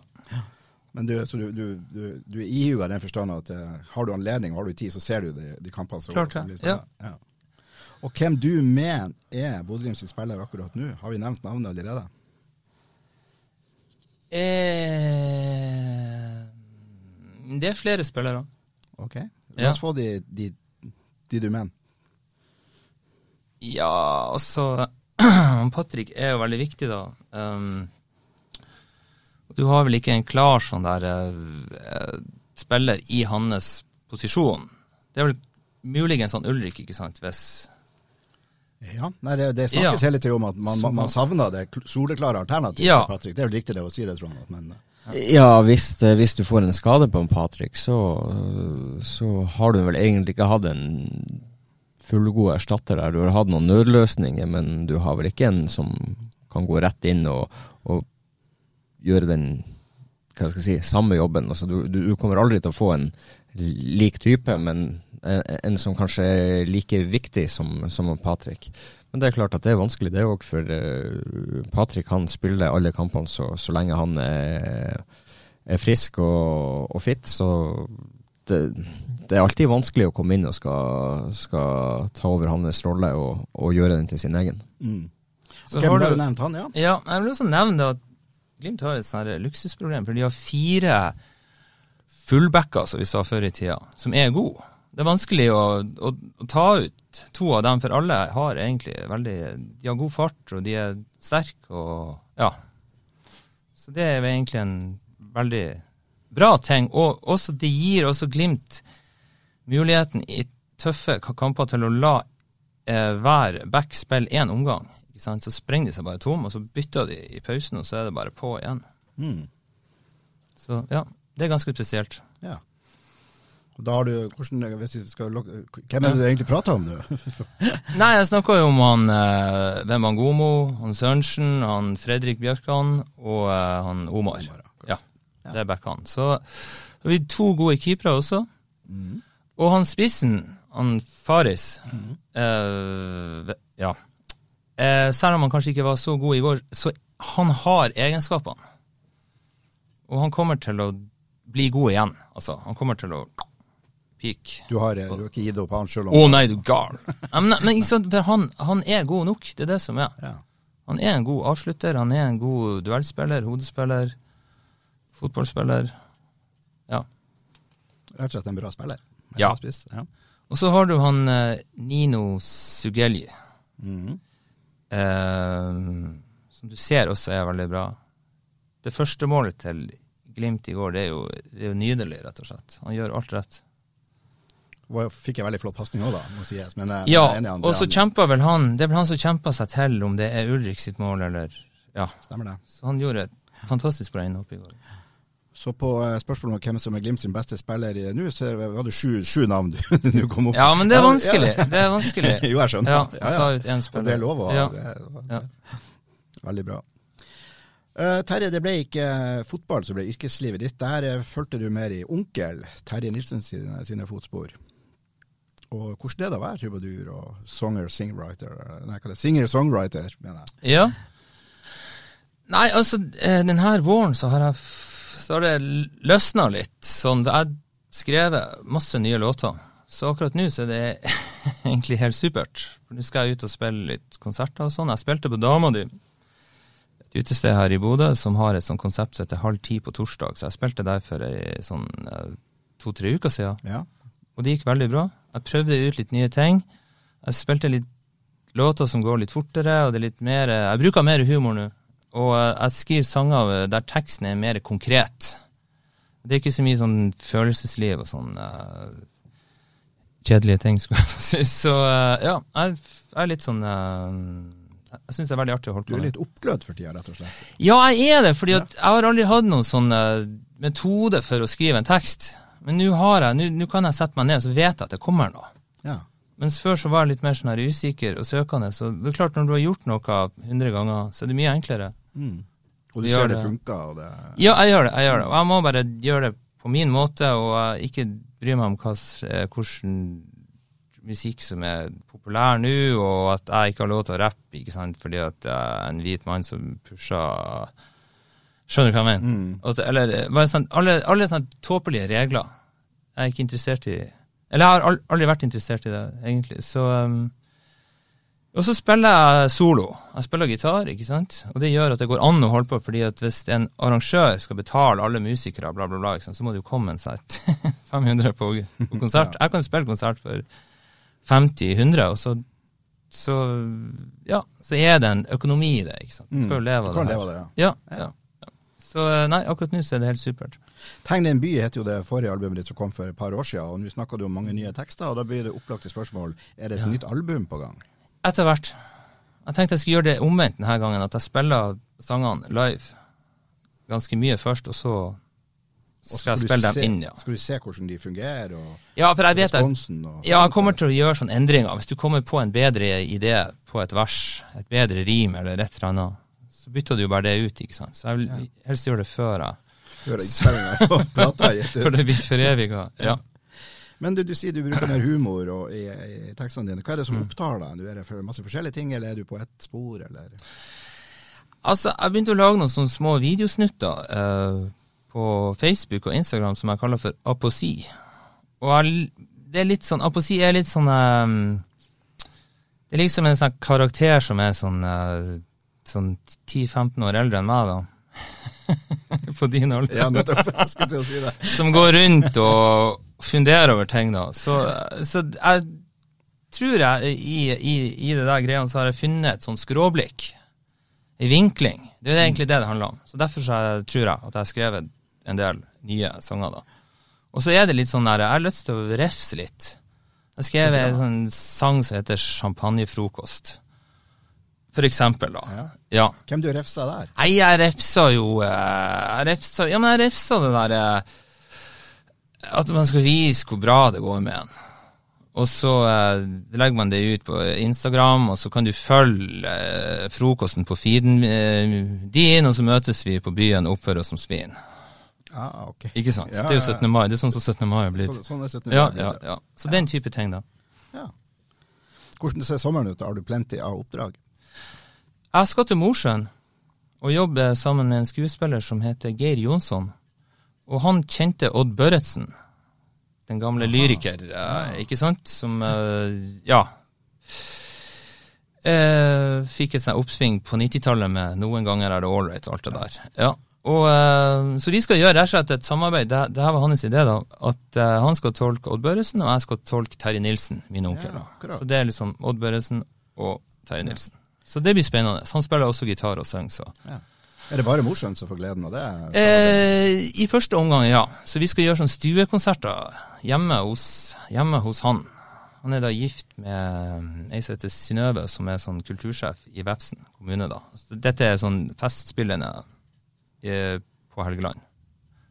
Men du, så du, du, du, er ihuga i den forstand at eh, har du anledning og har du tid, så ser du de, de kampene Så, Klart det, Ja. ja. Og hvem du mener er Bodø-Glimt sin spiller akkurat nå? Har vi nevnt navnet allerede? Eh, det er flere spillere. Ok. La Ja. få de, de, de du mener. Ja, altså [CLEARS THROAT] Patrick er jo veldig viktig, da. Um, du har vel ikke en klar sånn der uh, spiller i hans posisjon. Det er vel muligens han Ulrik, ikke sant, hvis Ja, Nei, det, det snakkes Ja. hele tida om at man, man, man savner det soleklare alternativet Ja. Patrick. Det er vel riktig det å si det, tror jeg. Men ja, Ja, hvis, hvis du får en skade på en Patrick, så, så har du vel egentlig ikke hatt en fullgod erstatter der. Du har hatt noen nødløsninger, men du har vel ikke en som kan gå rett inn og, og gjøre den hva skal jeg si, samme jobben. Altså, du, du, du kommer aldri til å få en lik type, men en, en som kanskje er like viktig som, som Patrick. Men det er klart at det er vanskelig, det òg, for eh, Patrick han spiller alle kampene så, så lenge han er, er frisk og, og fit. Så det, det er alltid vanskelig å komme inn og skal, skal ta over hans rolle og, og gjøre den til sin egen. mm. Så har du du nevnt han, ja? Ja, jeg vil også nevne det at Glimt har et sånt luksusproblem, for de har fire fullbacker, som vi sa før i tida, som er gode. Det er vanskelig å, å, å ta ut to av dem, for alle har egentlig veldig De har god fart, og de er sterke, og ja. Så det er egentlig en veldig bra ting. Og også, det gir også Glimt muligheten i tøffe kamper til å la eh, hver back spille én omgang. Så sprenger de seg bare tom, og så bytter de i pausen, og så er det bare på igjen. Mm. Så ja, det er ganske spesielt. Ja. Da har du, hvordan, hvis vi skal, Hvem er det du egentlig prater om, du? [LAUGHS] Nei, jeg snakker jo om han eh, Hvem han Sørensen, han Fredrik Bjørkan og eh, han Omar. Ja, det er backene. Så så har vi to gode keepere også. Og han spissen, han Faris eh, Ja. Eh, selv om han kanskje ikke var så god i går, så han har egenskapene. Og han kommer til å bli god igjen. Altså, han kommer til å peak. Du har, eh, du har ikke gitt opp han sjøl Å nei, du gal. Men, men han, han er god nok, det er det som er. Ja. Han er en god avslutter, han er en god duellspiller, hodespiller, fotballspiller. Ja. Rett og slett en bra spiller. En Ja. bra ja. Og så har du han eh, Nino Sugelji, -hmm. eh, som du ser også er veldig bra. Det første målet til Glimt i går, det er jo, det er jo nydelig, rett og slett. Han gjør alt rett. Jeg fikk en veldig flott pasning òg, da, må sies. Men eh, Ja, jeg er enig og så kjempa vel han Det er vel han som kjemper seg til om det er Ulrik sitt mål, eller Ja. Stemmer det. Så han gjorde et fantastisk bra innhopp i går. Så på eh, spørsmålet om hvem som er Glimt sin beste spiller i- nå, så var det sju, sju navn du [LAUGHS] du, kom opp Ja, men det er vanskelig. ja. Det er vanskelig. [LAUGHS] jo, jeg skjønner. Ja, ja, ta ut en spiller. det er lov å ha. Ja. Ja. Veldig bra. Uh, Terje, det ble ikke fotball som ble yrkeslivet ditt. Der uh, fulgte du mer i onkel Terje Nilsen sine, sine fotspor. Og hvordan er det å være trubadur og songer, singwriter Nei, hva det? Singer-songwriter, mener jeg. Ja. Nei, altså, eh, denne våren så har jeg så har det løsna litt. Sånn, jeg skrevet masse nye låter. Så akkurat nå så er det [LAUGHS] egentlig helt supert. For nå skal jeg ut og spille litt konserter og sånn. Jeg spilte på Dama di, et utested her i Bodø som har et sånt konsept som heter Halv ti på torsdag. Så jeg spilte der for ei sånn eh, to-tre uker siden. Ja. Og det gikk veldig bra. Jeg prøvde ut litt nye ting. Jeg spilte litt låter som går litt fortere, og det er litt mer Jeg bruker mer humor nå. Og eh, jeg skriver sanger der teksten er mer konkret. Det er ikke så mye sånn følelsesliv og sånn uh, kjedelige ting, [LAUGHS] skulle jeg si. Så uh, ja, jeg, jeg er litt sånn uh, Jeg syns det er veldig artig å holde på. Du er litt oppglødd for tida, rett og slett. Ja, jeg er det, fordi ja. jeg har aldri hatt noen sånn eh, metode for å skrive en tekst. Men nå har jeg, nå- kan jeg sette meg ned, så vet jeg at det kommer noe. Ja. Mens før så var jeg litt mer sånn her usikker og søkende. Så det er klart, når du har gjort noe 100 ganger, så er det mye enklere. Mm. Og du du ser det det. funker, det Ja, jeg gjør det. jeg gjør det. Og jeg må bare gjøre det på min måte, og jeg ikke bry meg om hva, eh, hvordan musikk som er populær nå, og at jeg ikke har lov til å rappe, ikke sant, fordi at jeg er en hvit mann som pusher Skjønner du hva jeg mener? Mm. At, eller eh, sånn, alle, alle sånne tåpelige regler. Jeg er ikke interessert i Eller jeg har aldri vært interessert i det, egentlig. Så um, Og så spiller jeg solo. Jeg spiller gitar, ikke sant. Og det gjør at det går an å holde på, fordi at hvis en arrangør skal betale alle musikere, bla, bla, bla, ikke sant, så må det jo komme en sett [LAUGHS] 500 på, på konsert. Jeg kan spille konsert for 50-100, og så så ja, så er det en økonomi i det. ikke sant? Du skal jo leve av kan det. her. leve av det. Ja, ja, ja. Så eh, nei, akkurat nå så er det helt supert. Tegn din by heter jo det forrige albumet ditt som kom for et par år siden, og nå snakker du om mange nye tekster, og da blir det opplagte spørsmål er det et nytt album på gang. Etter hvert. Jeg tenkte jeg skulle gjøre det omvendt denne gangen, at jeg spiller sangene live ganske mye først, og så Og skal jeg spille se, dem inn, ja. Skal du se hvordan de fungerer, og Ja, for jeg vet responsen og ja, jeg kommer til å gjøre sånne endringer. Hvis du kommer på en bedre idé på et vers, et bedre rim eller et eller annet, så bytter du jo bare det ut, ikke sant. Så jeg vil helst gjøre det før jeg før innspillinga på plata gitt Før ut. det blir foreviga. Ja. Men du, du sier du bruker mer humor og, i, i tekstene dine. Hva er det som Mm. opptar deg? Er det for masse forskjellige ting, eller er du på ett spor, eller? Altså, jeg begynte å lage noen sånne små videosnutter eh, på Facebook og Instagram som jeg kaller for aposi. Og jeg, det er litt sånn, aposi er litt sånn um, Det er liksom en sånn karakter som er sånn, eh, sånn 10-15 år eldre enn meg, da. [LAUGHS] på din alder. Ja, nettopp. Jeg skulle til å si det. som går rundt og funderer over ting, da. Så, så jeg tror jeg i, i, i det der greia så har jeg funnet et sånn skråblikk. i vinkling. Det er egentlig det det handler om. Så Derfor så jeg, tror jeg at jeg har skrevet en del nye sanger. da. Og så er det litt sånn der, jeg har lyst til å refse litt. Jeg skrev en sånn sang som heter 'Champagnefrokost'. For eksempel, da. Ja. Ja. Hvem du refsa der? Nei, jeg refsa jo eh, Jeg refsa, Ja, men jeg refsa det der eh, At man skal vise hvor bra det går med en. Og så eh, legger man det ut på Instagram, og så kan du følge eh, frokosten på feeden eh, din, og så møtes vi på byen og oppfører oss som svin. Ah, ok. Ikke sant? Ja, det er jo ja, ja. 17. mai. Det er sånn som 17. mai har blitt. Sånn, sånn er 17. Ja, mai. ja, ja. Så den type ting, da. Ja. Hvordan ser sommeren ut? Har du plenty av oppdrag? Jeg skal til Mosjøen og jobbe sammen med en skuespiller som heter Geir Jonsson. Og han kjente Odd Børretzen, den gamle lyriker, eh, ikke sant? Som, eh, ja eh, Fikk et sånt oppsving på 90-tallet med 'Noen ganger er det ålreit' og alt det der. Ja. Og, eh, så vi skal gjøre rett og slett et samarbeid. Det, det her var hans idé, da. At eh, han skal tolke Odd Børresen, og jeg skal tolke Terje Nilsen, min onkel. Ja, så det er liksom Odd Børresen og Terje Nilsen. Så det blir spennende. Han spiller også gitar og synger, så. Er det bare Mosjøen som får gleden av det? Eh, I første omgang, ja. Så vi skal gjøre sånn stuekonserter hjemme hos, hjemme hos han. Han er da gift med ei som heter Synnøve, som er sånn kultursjef i Vefsn kommune. da. Så dette er sånn festspillende eh, på Helgeland.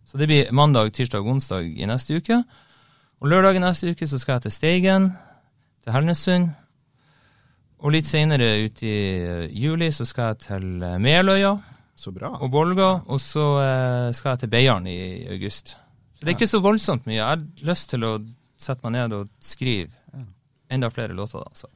Så det blir mandag, tirsdag onsdag i neste uke. Og lørdag i neste uke så skal jeg til Steigen, til Helnesund. Og litt senere uti i eh, juli så skal jeg til eh, Meløya Så bra. og Bolga, og så eh, skal jeg til Beiarn i august. Så det er ikke så voldsomt mye. Jeg har lyst til å sette meg ned og skrive enda flere låter. da. Så.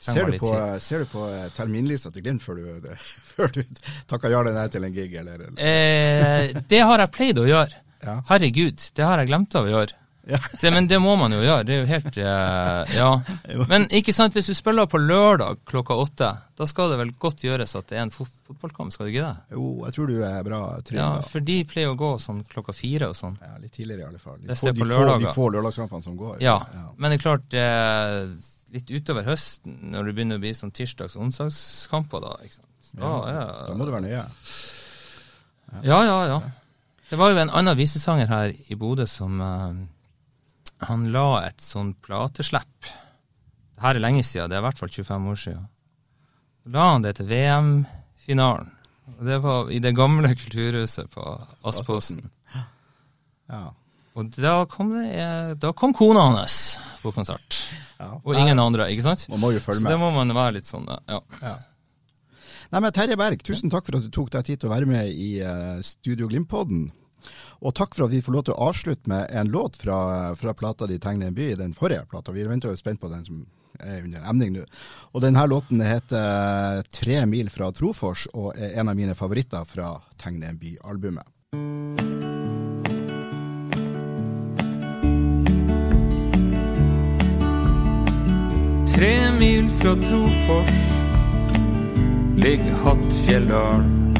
Ser du, på, ser du på terminlista til Glimt før du, [LAUGHS] før du takker ja eller nei til en gig, eller? eller? Eh, det har jeg pleid å gjøre. Ja. Herregud, det har jeg glemt av å gjøre. Ja. Det, men det må man jo gjøre. Det er jo helt eh, Ja. [LAUGHS] Men ikke sant, hvis du spiller på lørdag klokka åtte, da skal det vel godt gjøres at det er en fot fotballkamp, skal det ikke det? Jo, jeg tror du er bra trygg Ja, for de pleier å gå sånn klokka fire og sånn. Ja, litt tidligere i alle fall. De får, de får, de får lørdagskampene som går. Ja, men det er klart eh, litt utover høsten, når det begynner å bli sånn tirsdags- og onsdagskamper, da. ikke sant? Da, Ja, Da må du være nøye. Ja, ja, ja. Det var jo en annen visesanger her i Bodø som eh, Han la et sånn plateslepp. Det her er lenge siden, det er i hvert fall 25 år siden. Så la han det til VM-finalen. Det var i det gamle [LAUGHS] kulturhuset på Aspåsen. Ja. Og da kom, det, da kom kona hans på konsert. Ja. Og ingen andre, ikke sant? Man må jo følge med. Så det må man være litt sånn, ja. Nei, men Terje Berg, tusen takk for at du tok deg tid til å være med i uh, Studio Glimt-podden. Og takk for at vi får lov til å avslutte med en låt fra, fra plata di 'Tegne en by', den forrige plata. Vi venter jo spent på den som er under emning nå. Og denne låten heter 'Tre mil fra Trofors' og er en av mine favoritter fra 'Tegne en by'-albumet. Tre mil fra Trofors ligger Hattfjelldal.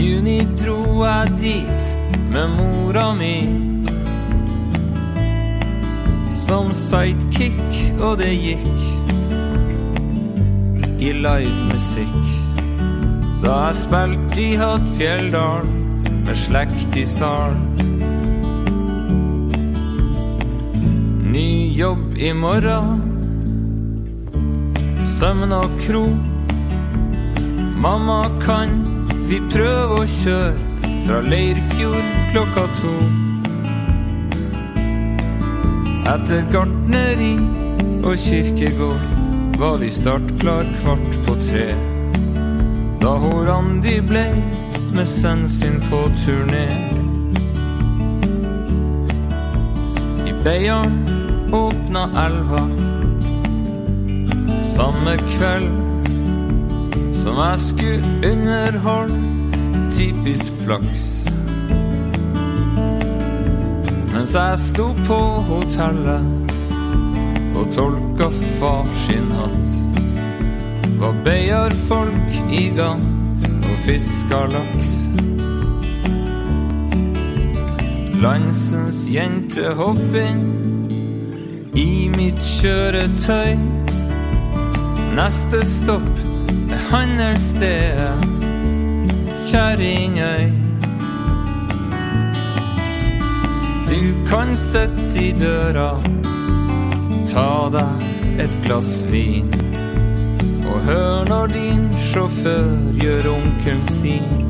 Juni dro jeg dit med mora mi. Som sidekick, og det gikk i livemusikk. Da jeg spilte i Hattfjelldal med slekt i salen. Ny jobb i morgen Søvn og kro. Mamma, kan vi prøver å kjøre fra Leirfjord klokka to? Etter gartneri og kirkegård var vi startklar kvart på tre. Da hun Randi ble med sønnen sin på turné. I Beiarn åpna elva samme kveld som jeg skulle underholde typisk flaks. Mens jeg sto på hotellet og tolka far sin hatt, var Beiarfolk i gang og fiska laks. Landsens jente hopp inn i mitt kjøretøy. Neste stopp handelsstedet Kjerringøy. Du kan sitte i døra, ta deg et glass vin Og hør når din sjåfør gjør onkelen sin.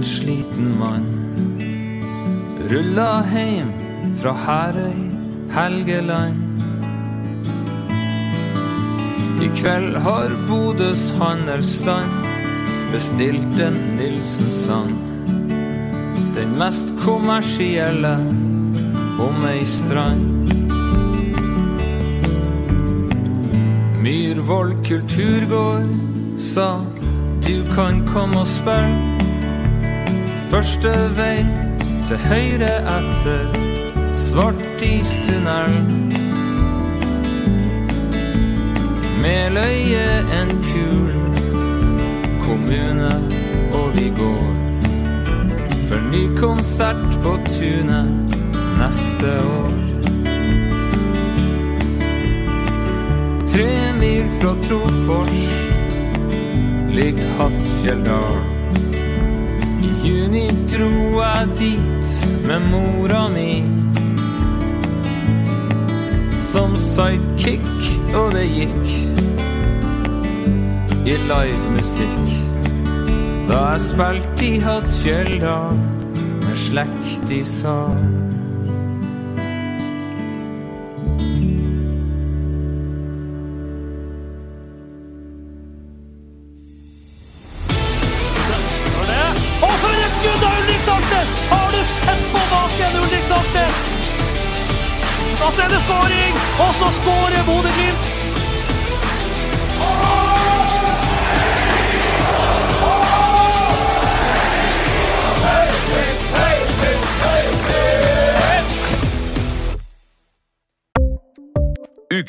En sliten mann rulla heim fra Herøy, Helgeland. I kveld har Bodøs handelsstand bestilt en Nilsen-sang. Den mest kommersielle om ei strand. Myrvoll kulturgård sa du kan komme og spille. Første vei til høyre etter Svartistunnelen. Meløye en kul kommune, og vi går for ny konsert på tunet neste år. Tre mil fra Trofors ligger Hattfjelldal. Juni dro jeg dit med mora mi. Som sidekick, og det gikk i livemusikk. Da jeg spilte i Hattfjelldal med slekt i salen.